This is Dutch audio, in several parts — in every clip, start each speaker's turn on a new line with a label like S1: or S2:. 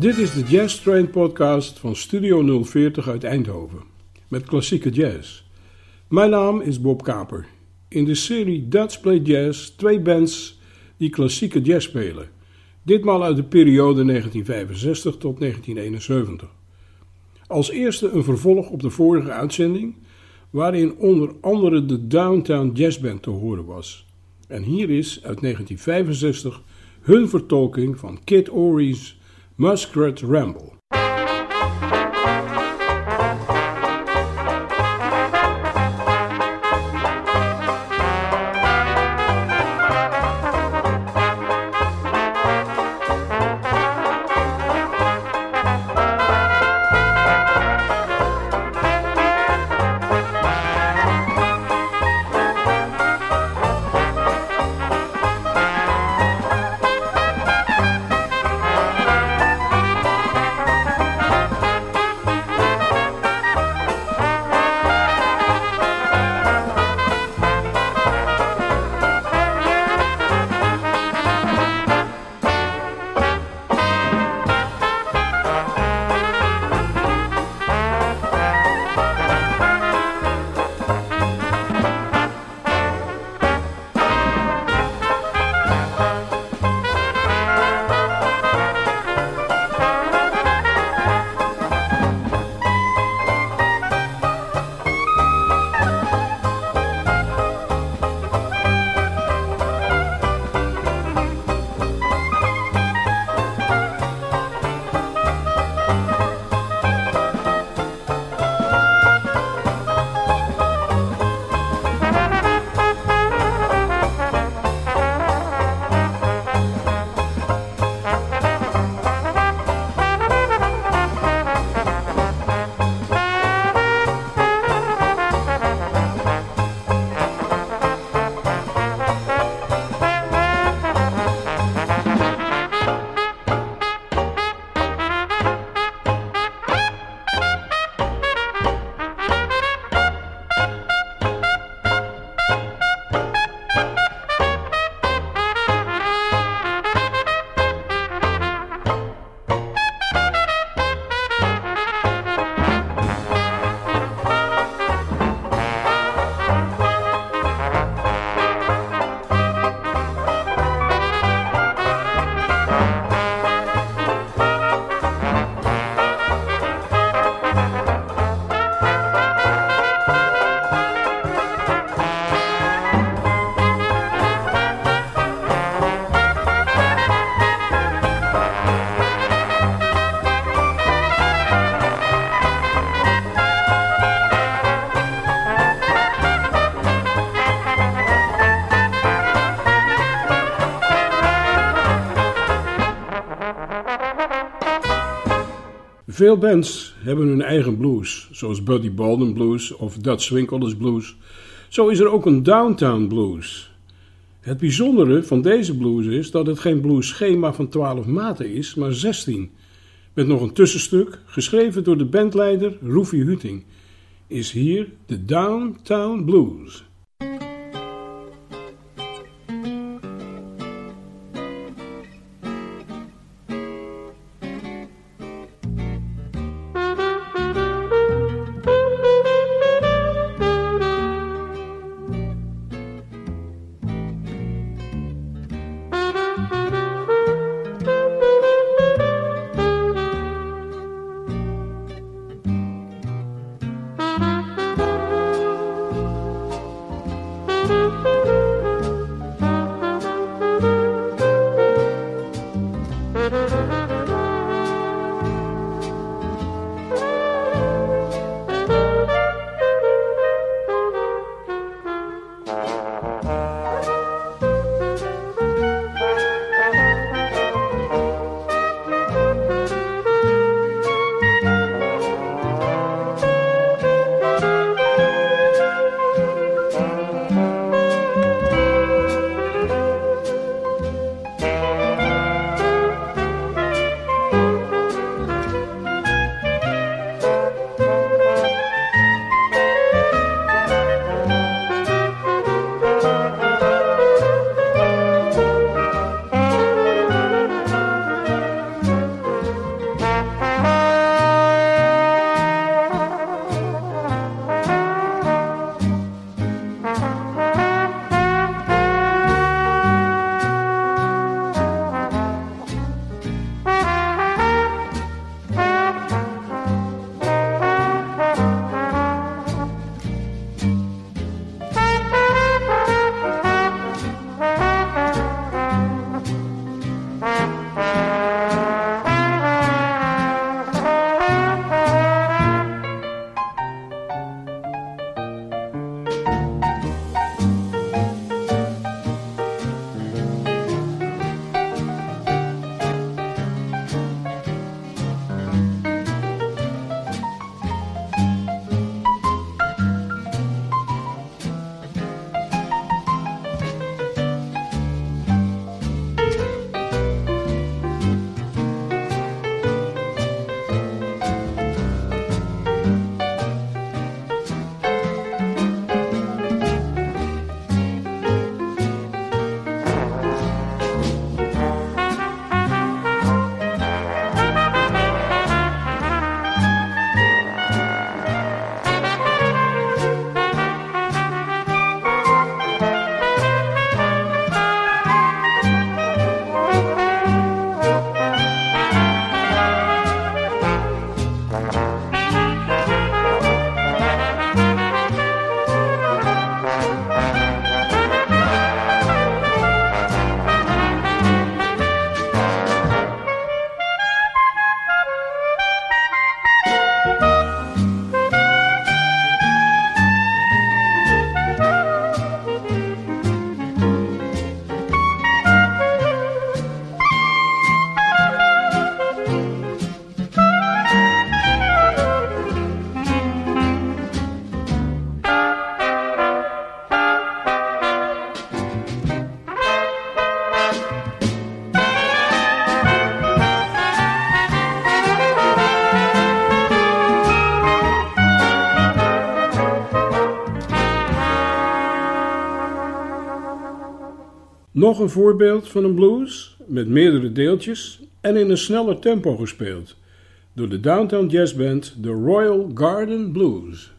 S1: Dit is de Jazz Train podcast van Studio 040 uit Eindhoven met klassieke jazz. Mijn naam is Bob Kaper. In de serie Dutch Play Jazz twee bands die klassieke jazz spelen. Ditmaal uit de periode 1965 tot 1971. Als eerste een vervolg op de vorige uitzending, waarin onder andere de Downtown Jazz Band te horen was. En hier is uit 1965 hun vertolking van Kid Ory's Muskrat Ramble. Veel bands hebben hun eigen blues, zoals Buddy Bolden Blues of Dutch Winkelers Blues. Zo is er ook een Downtown Blues. Het bijzondere van deze blues is dat het geen blues-schema van 12 maten is, maar 16. Met nog een tussenstuk, geschreven door de bandleider Roefie Huting, is hier de Downtown Blues. Nog een voorbeeld van een blues met meerdere deeltjes en in een sneller tempo gespeeld door de Downtown Jazz Band The Royal Garden Blues.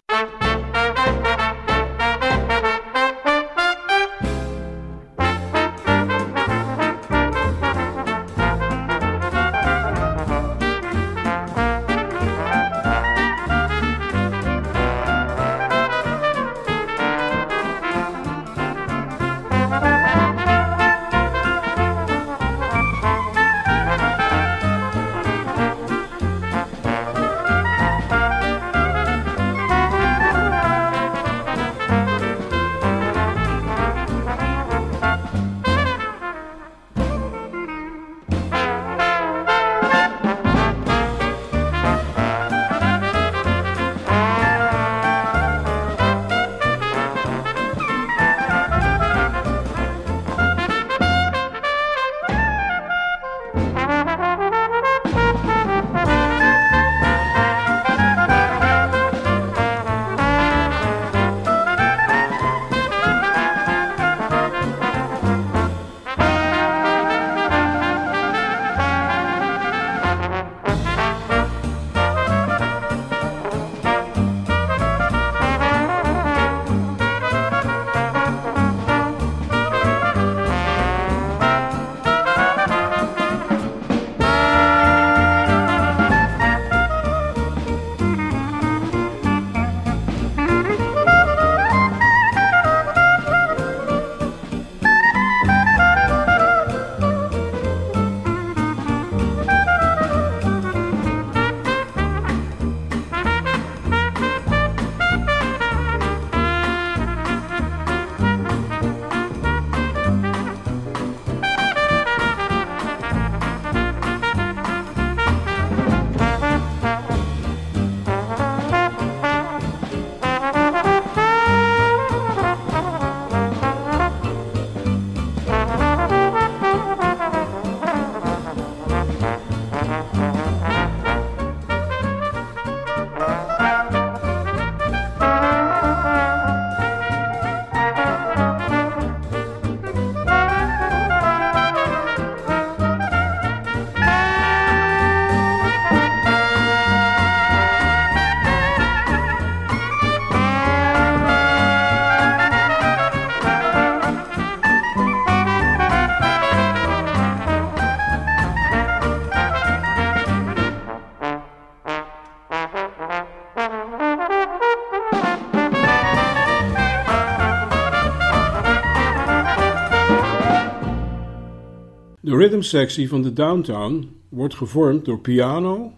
S1: Rhythmsectie van de Downtown wordt gevormd door piano,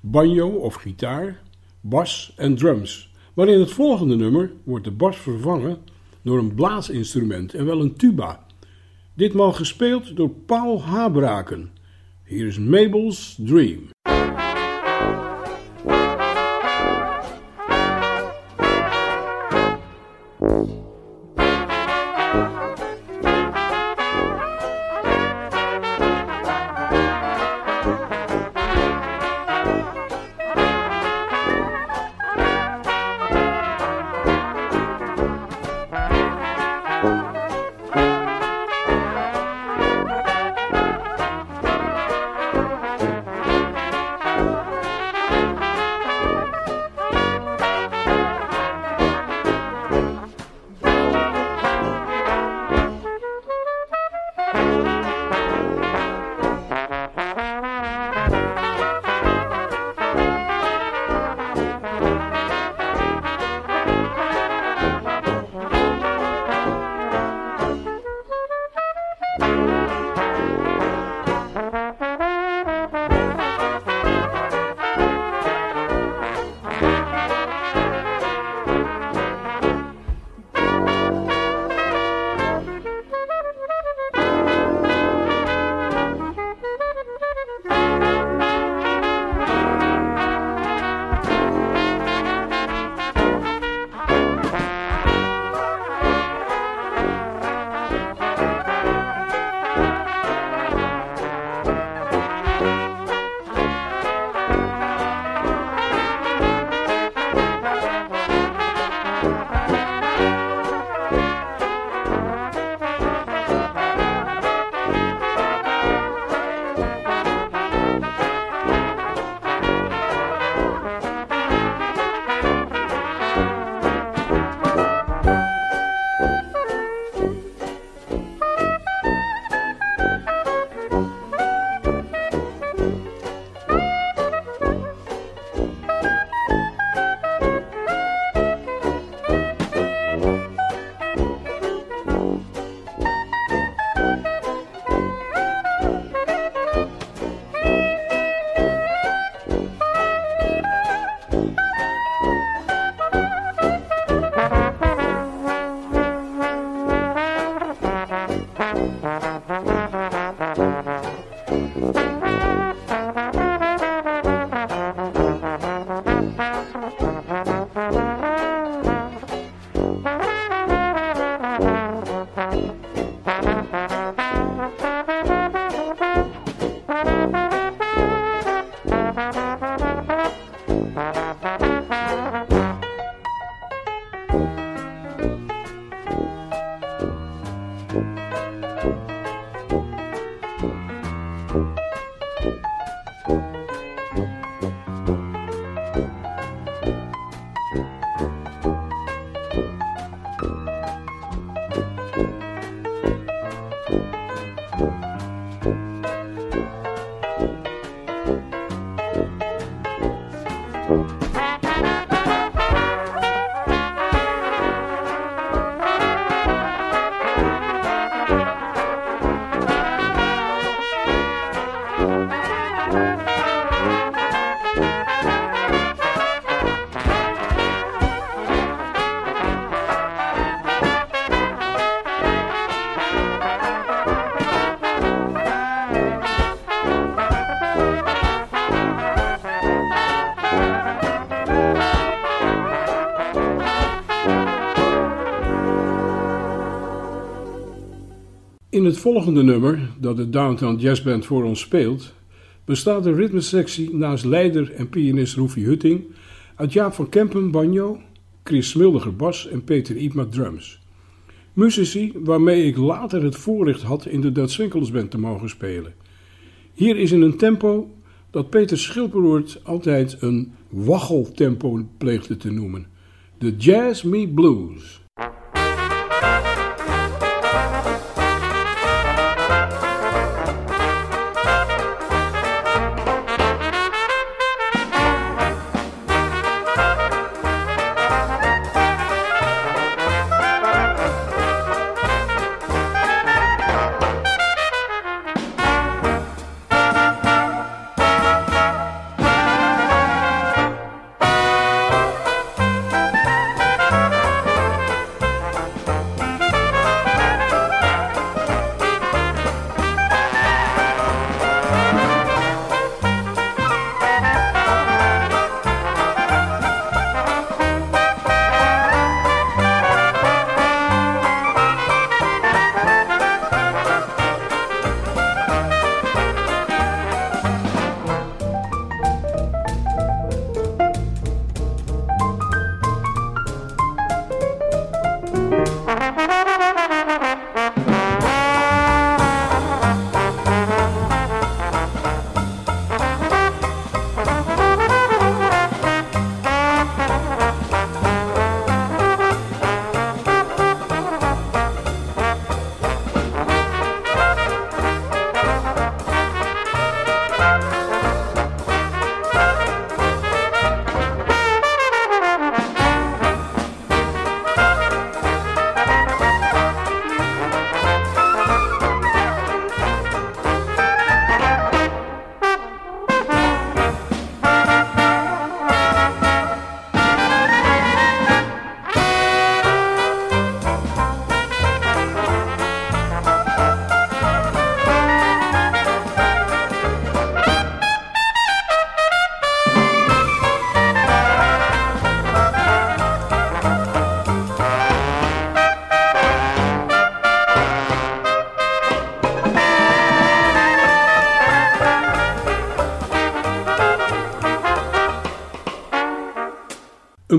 S1: banjo of gitaar, bas en drums. Maar in het volgende nummer wordt de bas vervangen door een blaasinstrument en wel een tuba. Ditmaal gespeeld door Paul Habraken. Hier is Mabel's Dream. In het volgende nummer dat de Downtown Jazz Band voor ons speelt, bestaat de ritmesectie naast leider en pianist Roefie Hutting uit Jaap van Kempen banjo, Chris Smuldiger bas en Peter Iepma drums. Muzici waarmee ik later het voorrecht had in de Dutch Winkels Band te mogen spelen. Hier is in een tempo dat Peter Schilperoort altijd een waggeltempo pleegde te noemen. De Jazz Me Blues.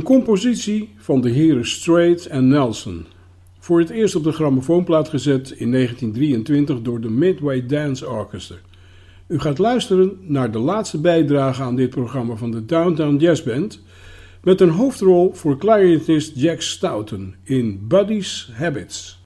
S1: Compositie van de heren Strait en Nelson. Voor het eerst op de grammofoonplaat gezet in 1923 door de Midway Dance Orchestra. U gaat luisteren naar de laatste bijdrage aan dit programma van de Downtown Jazz Band met een hoofdrol voor clarinetist Jack Stoughton in Buddy's Habits.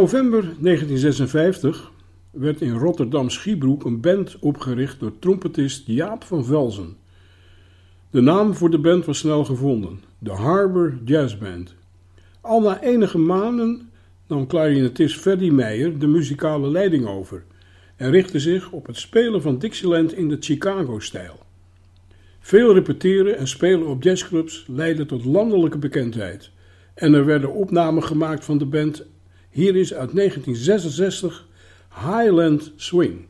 S1: November 1956 werd in Rotterdam Schiebroek een band opgericht door trompetist Jaap van Velzen. De naam voor de band was snel gevonden, de Harbor Jazz Band. Al na enige maanden nam klarinetist Freddy Meijer de muzikale leiding over en richtte zich op het spelen van Dixieland in de Chicago-stijl. Veel repeteren en spelen op jazzclubs leidde tot landelijke bekendheid en er werden opnamen gemaakt van de band. Hier is uit 1966 Highland Swing.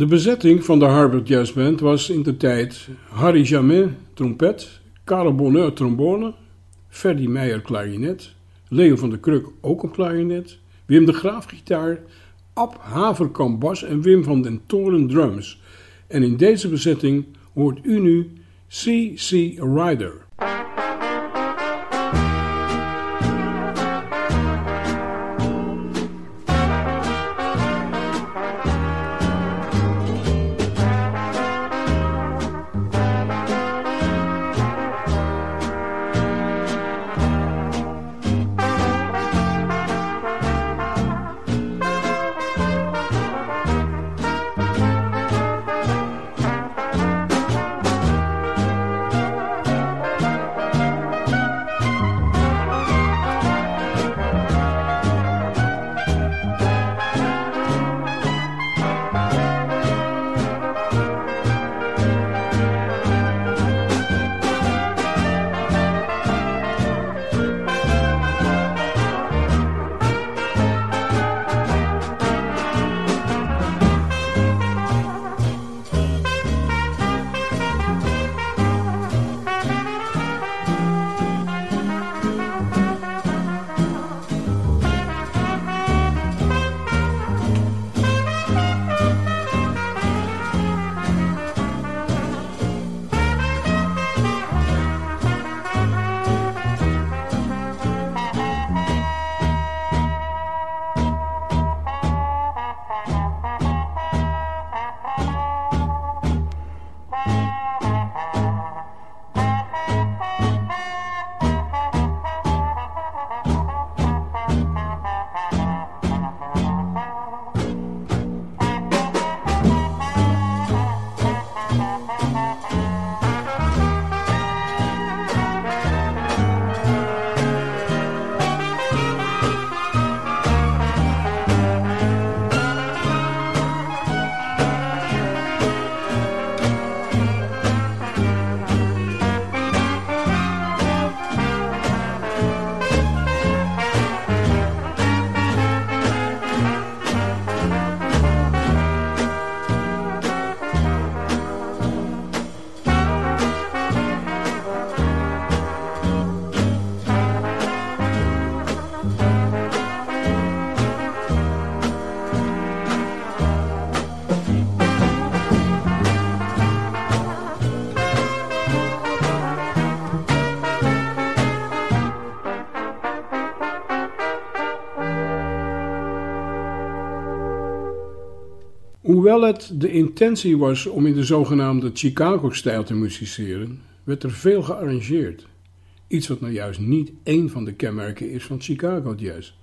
S1: De bezetting van de Harvard Jazz Band was in de tijd Harry Jamet, trompet, Karel Bonheur, trombone, Ferdy Meijer, klarinet, Leo van der Kruk, ook een klarinet, Wim de Graaf, gitaar, Ab Haverkamp, bas en Wim van den Toren, drums. En in deze bezetting hoort u nu C.C. Ryder. Hoewel het de intentie was om in de zogenaamde Chicago-stijl te musiceren, werd er veel gearrangeerd. Iets wat nou juist niet één van de kenmerken is van Chicago Jazz.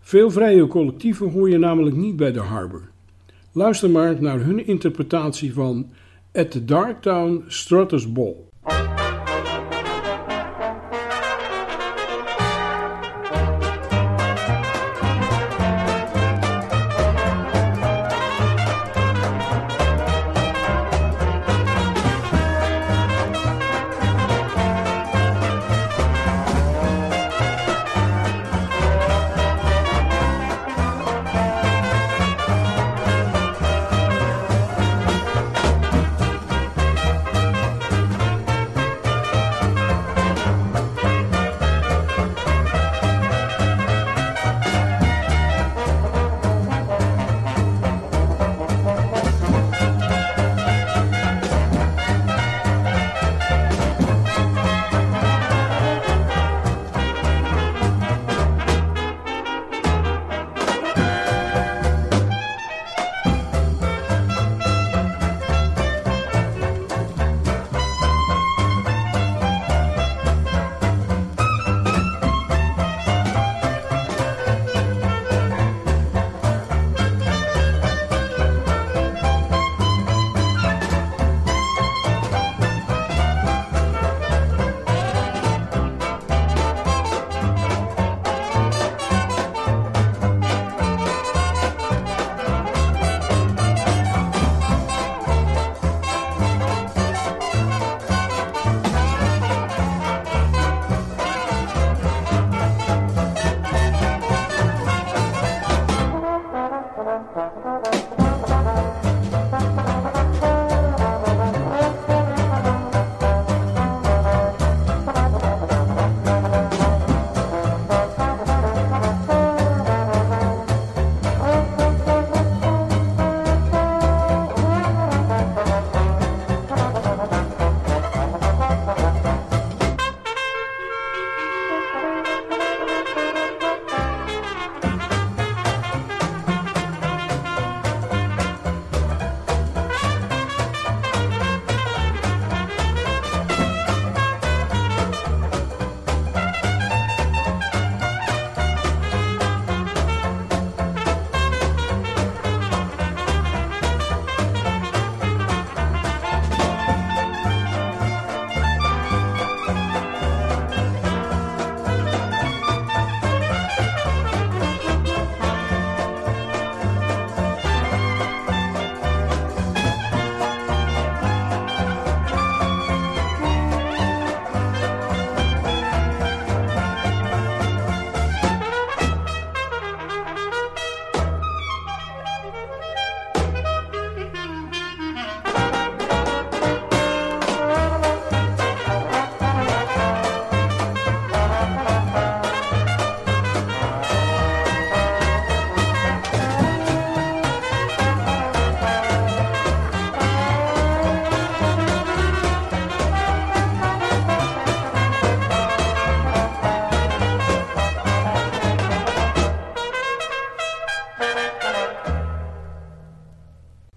S1: Veel vrije collectieven hoor je namelijk niet bij de Harbor. Luister maar naar hun interpretatie van At the Darktown Strutters Ball.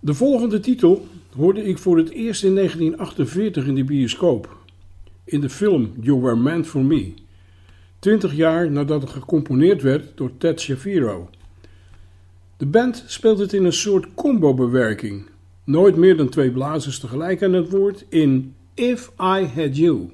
S1: De volgende titel hoorde ik voor het eerst in 1948 in de bioscoop. In de film You Were Meant For Me. Twintig jaar nadat het gecomponeerd werd door Ted Shaviro. De band speelt het in een soort combo-bewerking. Nooit meer dan twee blazers tegelijk aan het woord in If I Had You.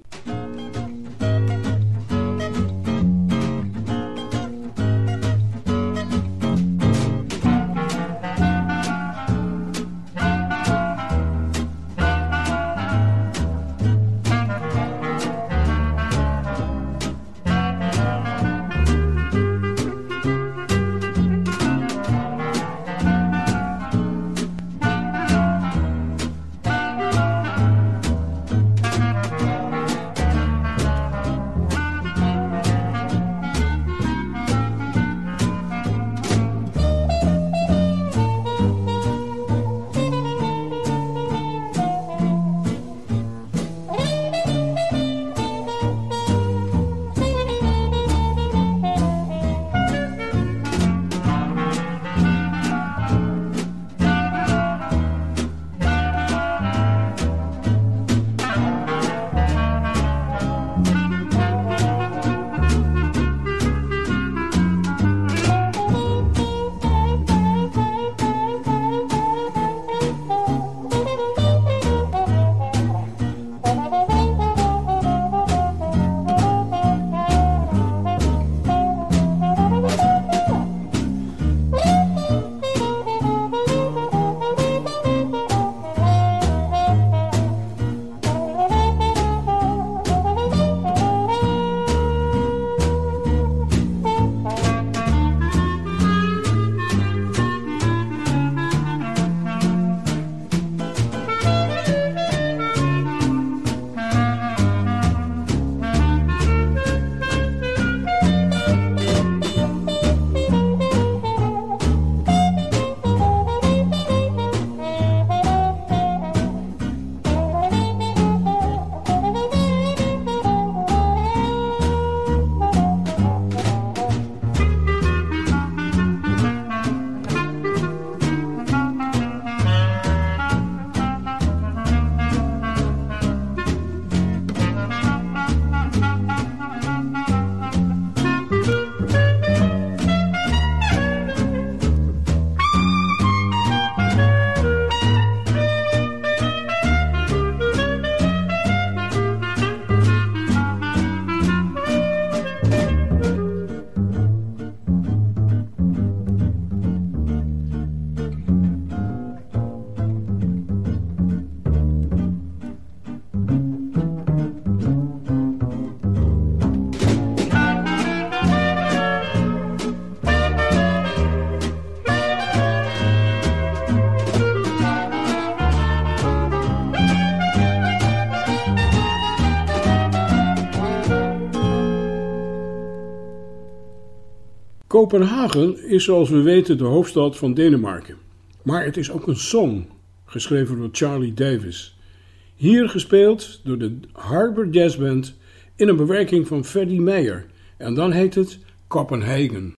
S1: Kopenhagen is zoals we weten de hoofdstad van Denemarken. Maar het is ook een song, geschreven door Charlie Davis. Hier gespeeld door de Harbor Jazz Band in een bewerking van Freddie Meyer. En dan heet het Copenhagen.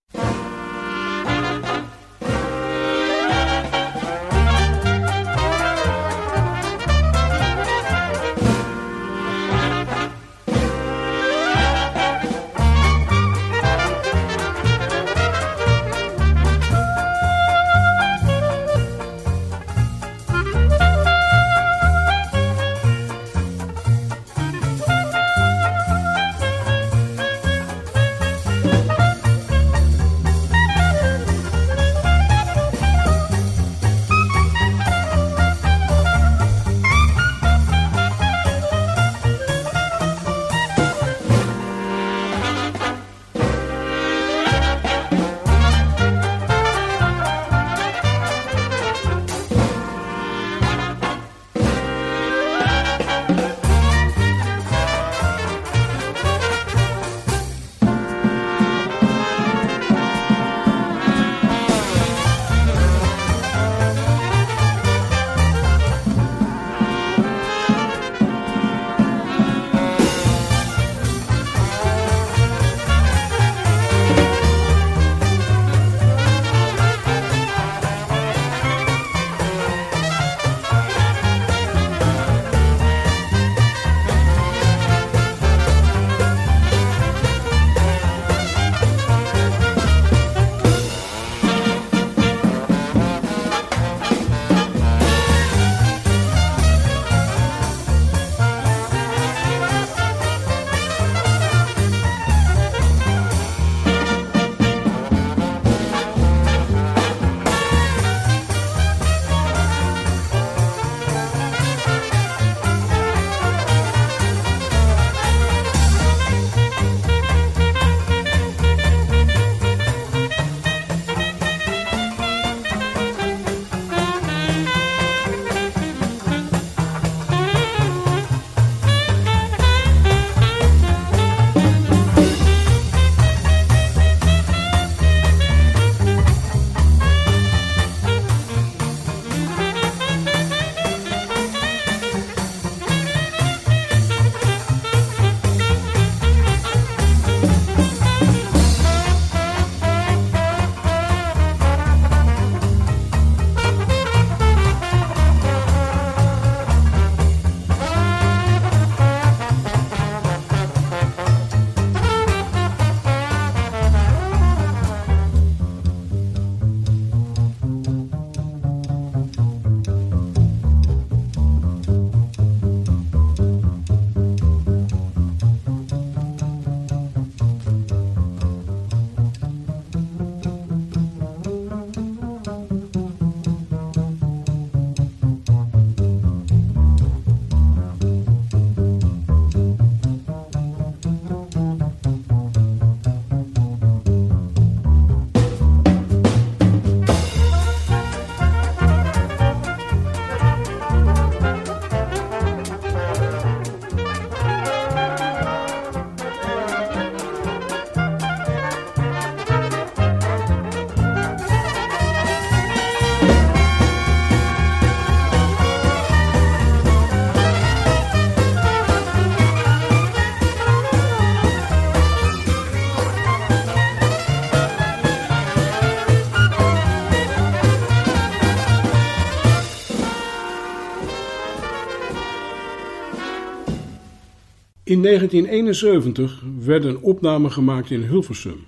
S1: In 1971 werd een opname gemaakt in Hilversum.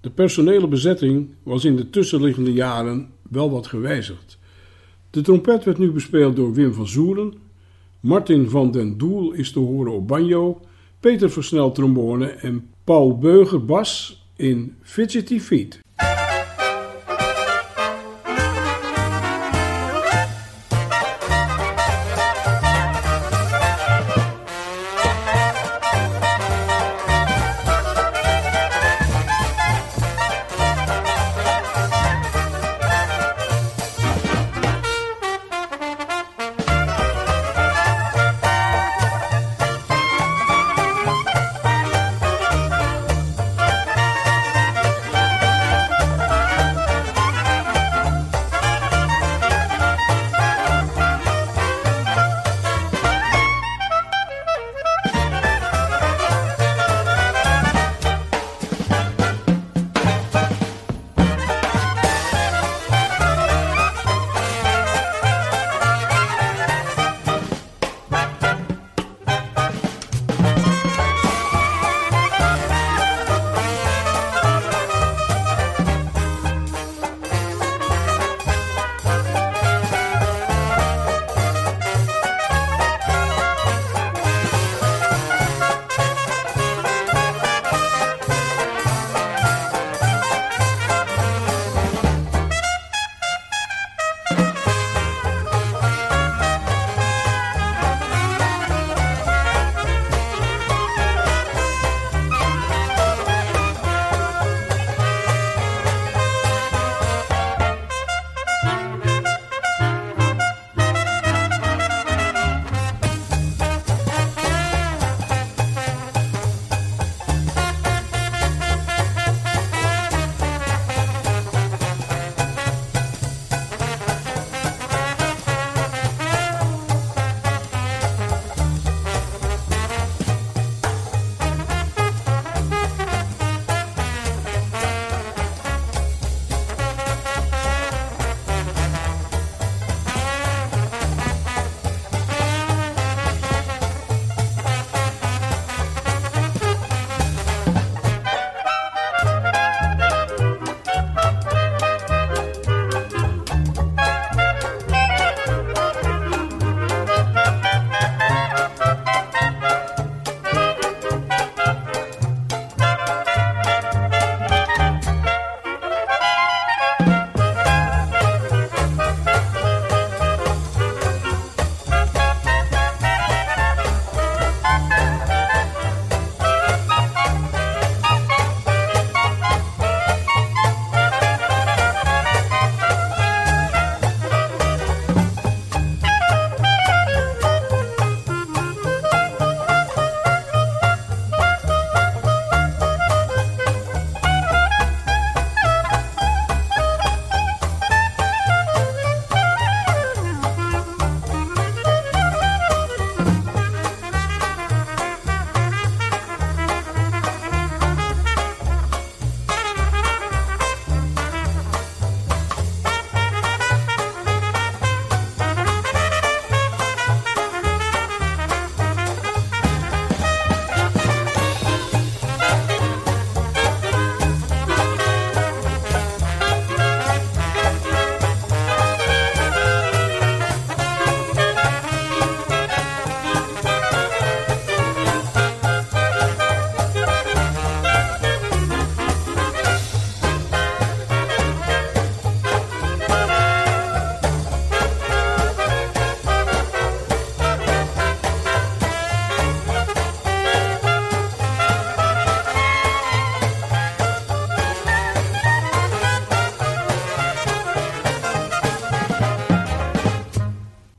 S1: De personele bezetting was in de tussenliggende jaren wel wat gewijzigd. De trompet werd nu bespeeld door Wim van Zoelen, Martin van den Doel is te horen op banjo, Peter Versnel trombone en Paul Beuger bas in Fidgety Feet.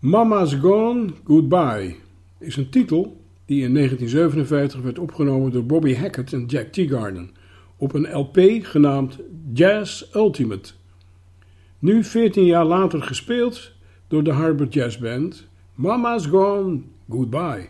S1: Mama's Gone, Goodbye is een titel die in 1957 werd opgenomen door Bobby Hackett en Jack Teagarden op een LP genaamd Jazz Ultimate. Nu 14 jaar later gespeeld door de Harvard Jazz Band Mama's Gone, Goodbye.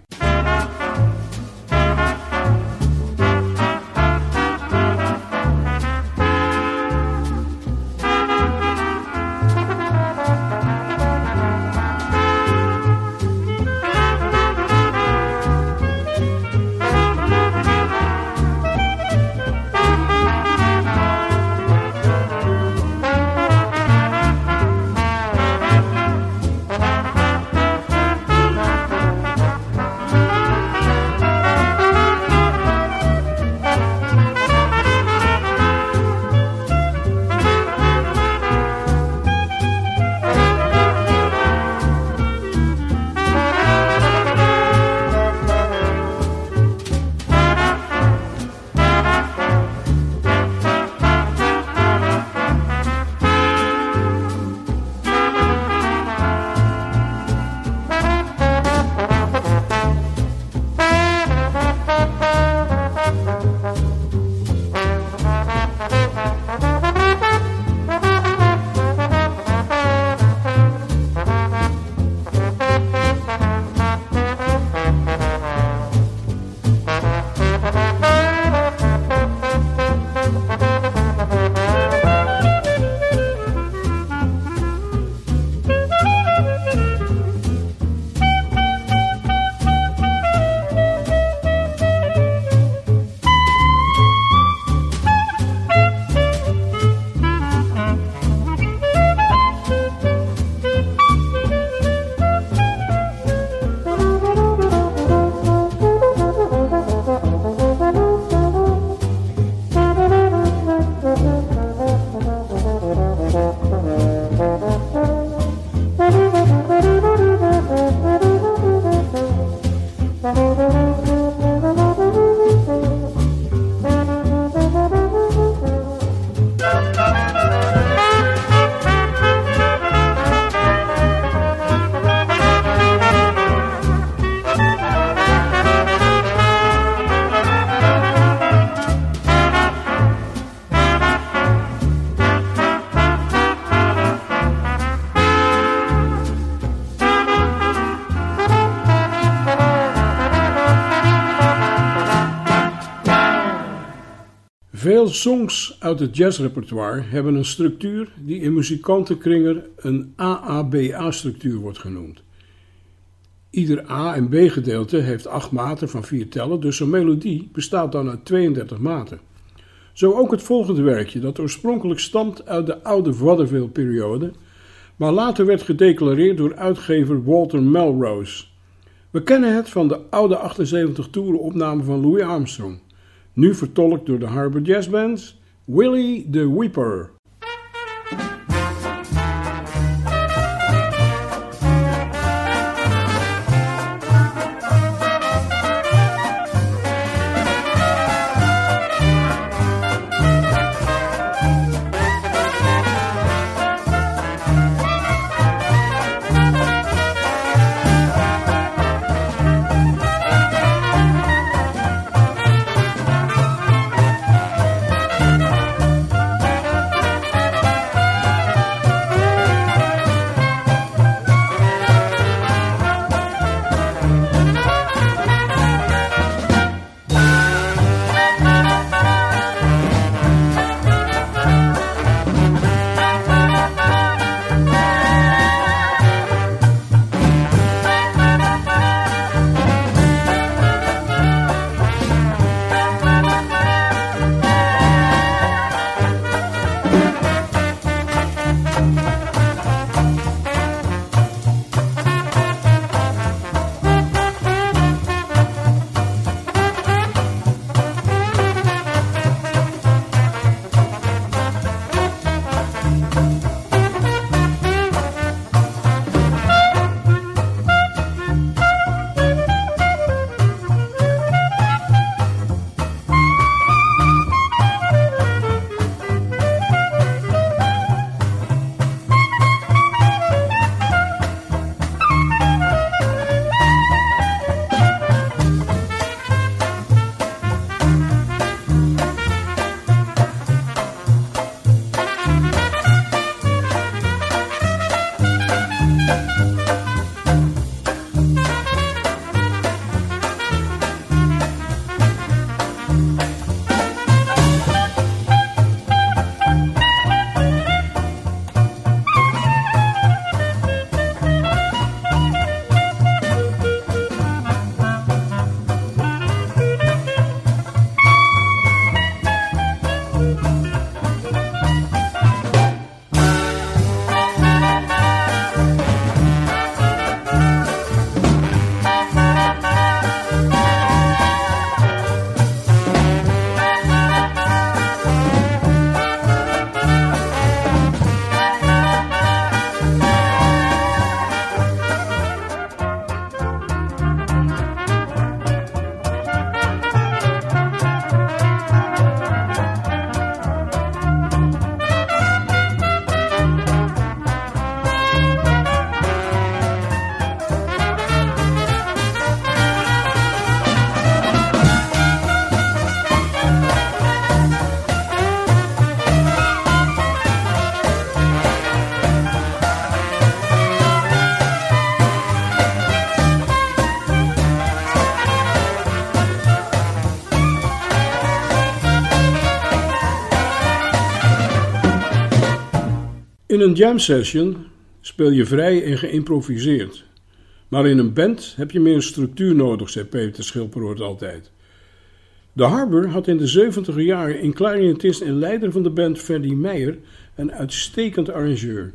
S1: Songs uit het jazzrepertoire hebben een structuur die in muzikantenkringen een AABA-structuur wordt genoemd. Ieder A- en B-gedeelte heeft acht maten van vier tellen, dus een melodie bestaat dan uit 32 maten. Zo ook het volgende werkje, dat oorspronkelijk stamt uit de oude vaudeville-periode, maar later werd gedeclareerd door uitgever Walter Melrose. We kennen het van de oude 78 toeren opname van Louis Armstrong. Nu vertolkt door de Harvard Jazz Band, Willie the Weeper. In een jam session speel je vrij en geïmproviseerd. Maar in een band heb je meer structuur nodig, zei Peter Schilperoort altijd. De Harbor had in de 70 jaren in clarinetist en leider van de band Ferdy Meijer een uitstekend arrangeur.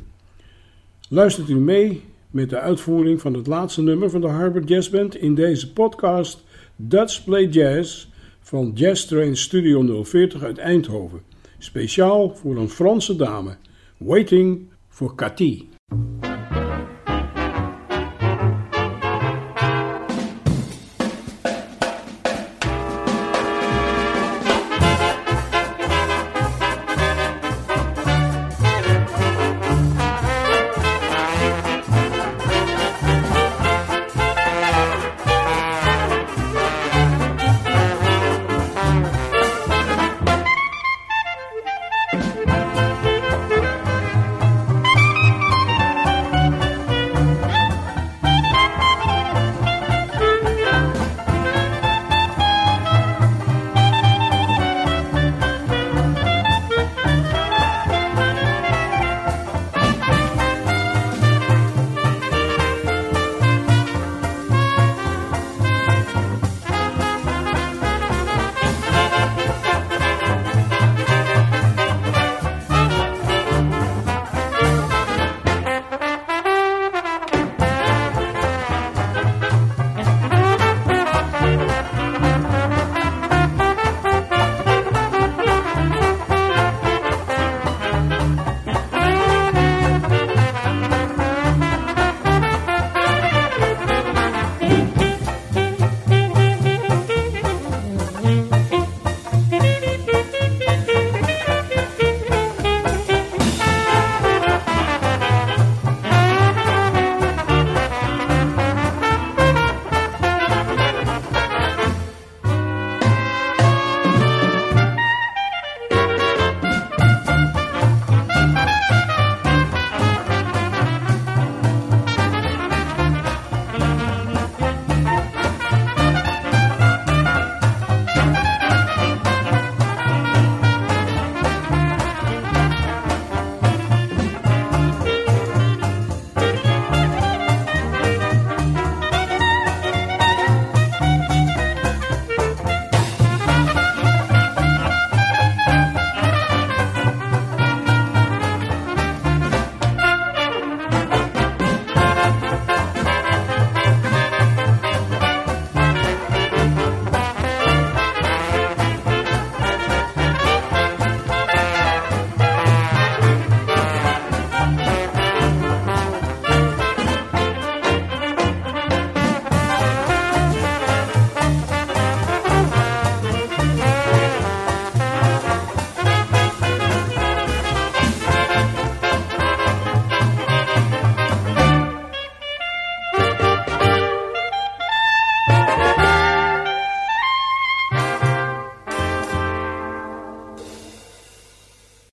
S1: Luistert u mee met de uitvoering van het laatste nummer van de Harbor Jazz Band in deze podcast Dutch Play Jazz van Jazz Train Studio 040 uit Eindhoven. Speciaal voor een Franse dame. Waiting for Cathy.